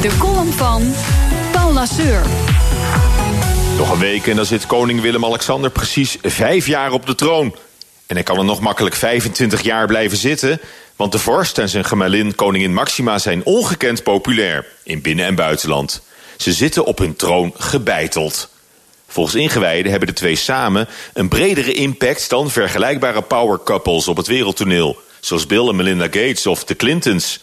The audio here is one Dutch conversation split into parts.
De column van Paul Lasseur. Nog een week en dan zit koning Willem-Alexander precies vijf jaar op de troon. En hij kan er nog makkelijk 25 jaar blijven zitten... want de vorst en zijn gemalin koningin Maxima zijn ongekend populair... in binnen- en buitenland. Ze zitten op hun troon gebeiteld. Volgens ingewijden hebben de twee samen een bredere impact... dan vergelijkbare power couples op het wereldtoneel... zoals Bill en Melinda Gates of de Clintons...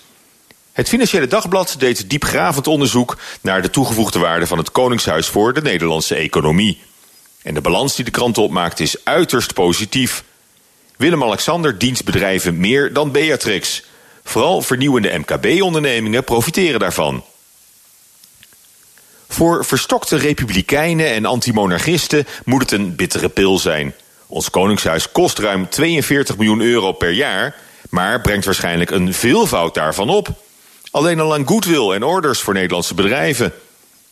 Het Financiële Dagblad deed diepgravend onderzoek naar de toegevoegde waarde van het Koningshuis voor de Nederlandse economie. En de balans die de krant opmaakt is uiterst positief. Willem-Alexander dient bedrijven meer dan Beatrix. Vooral vernieuwende MKB-ondernemingen profiteren daarvan. Voor verstokte republikeinen en antimonarchisten moet het een bittere pil zijn. Ons Koningshuis kost ruim 42 miljoen euro per jaar, maar brengt waarschijnlijk een veelvoud daarvan op. Alleen al aan goodwill en orders voor Nederlandse bedrijven.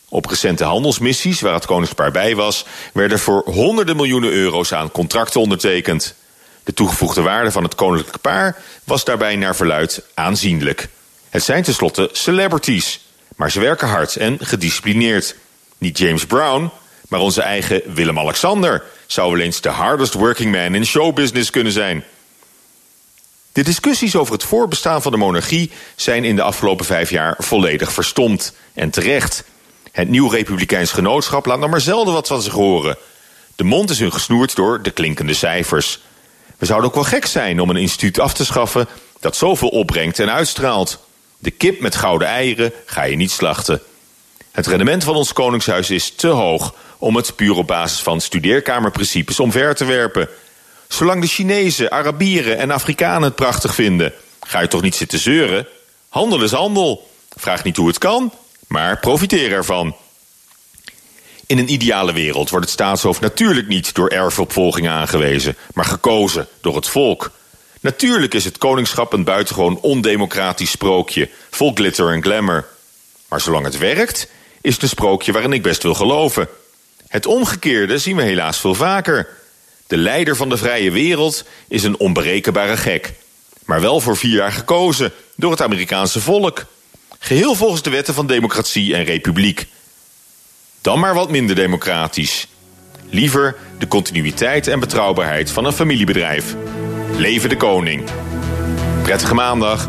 Op recente handelsmissies, waar het koningspaar bij was... werden voor honderden miljoenen euro's aan contracten ondertekend. De toegevoegde waarde van het koninklijke paar was daarbij naar verluid aanzienlijk. Het zijn tenslotte celebrities, maar ze werken hard en gedisciplineerd. Niet James Brown, maar onze eigen Willem-Alexander... zou wel eens de hardest working man in showbusiness kunnen zijn... De discussies over het voorbestaan van de monarchie zijn in de afgelopen vijf jaar volledig verstomd. En terecht. Het nieuw republikeins genootschap laat nog maar zelden wat van zich horen. De mond is hun gesnoerd door de klinkende cijfers. We zouden ook wel gek zijn om een instituut af te schaffen dat zoveel opbrengt en uitstraalt. De kip met gouden eieren ga je niet slachten. Het rendement van ons koningshuis is te hoog om het puur op basis van studeerkamerprincipes omver te werpen. Zolang de Chinezen, Arabieren en Afrikanen het prachtig vinden, ga je toch niet zitten zeuren? Handel is handel. Vraag niet hoe het kan, maar profiteer ervan. In een ideale wereld wordt het staatshoofd natuurlijk niet door erfopvolging aangewezen, maar gekozen door het volk. Natuurlijk is het koningschap een buitengewoon ondemocratisch sprookje, vol glitter en glamour. Maar zolang het werkt, is het een sprookje waarin ik best wil geloven. Het omgekeerde zien we helaas veel vaker. De leider van de vrije wereld is een onberekenbare gek. Maar wel voor vier jaar gekozen door het Amerikaanse volk. Geheel volgens de wetten van democratie en republiek. Dan maar wat minder democratisch. Liever de continuïteit en betrouwbaarheid van een familiebedrijf. Leven de koning. Prettige maandag.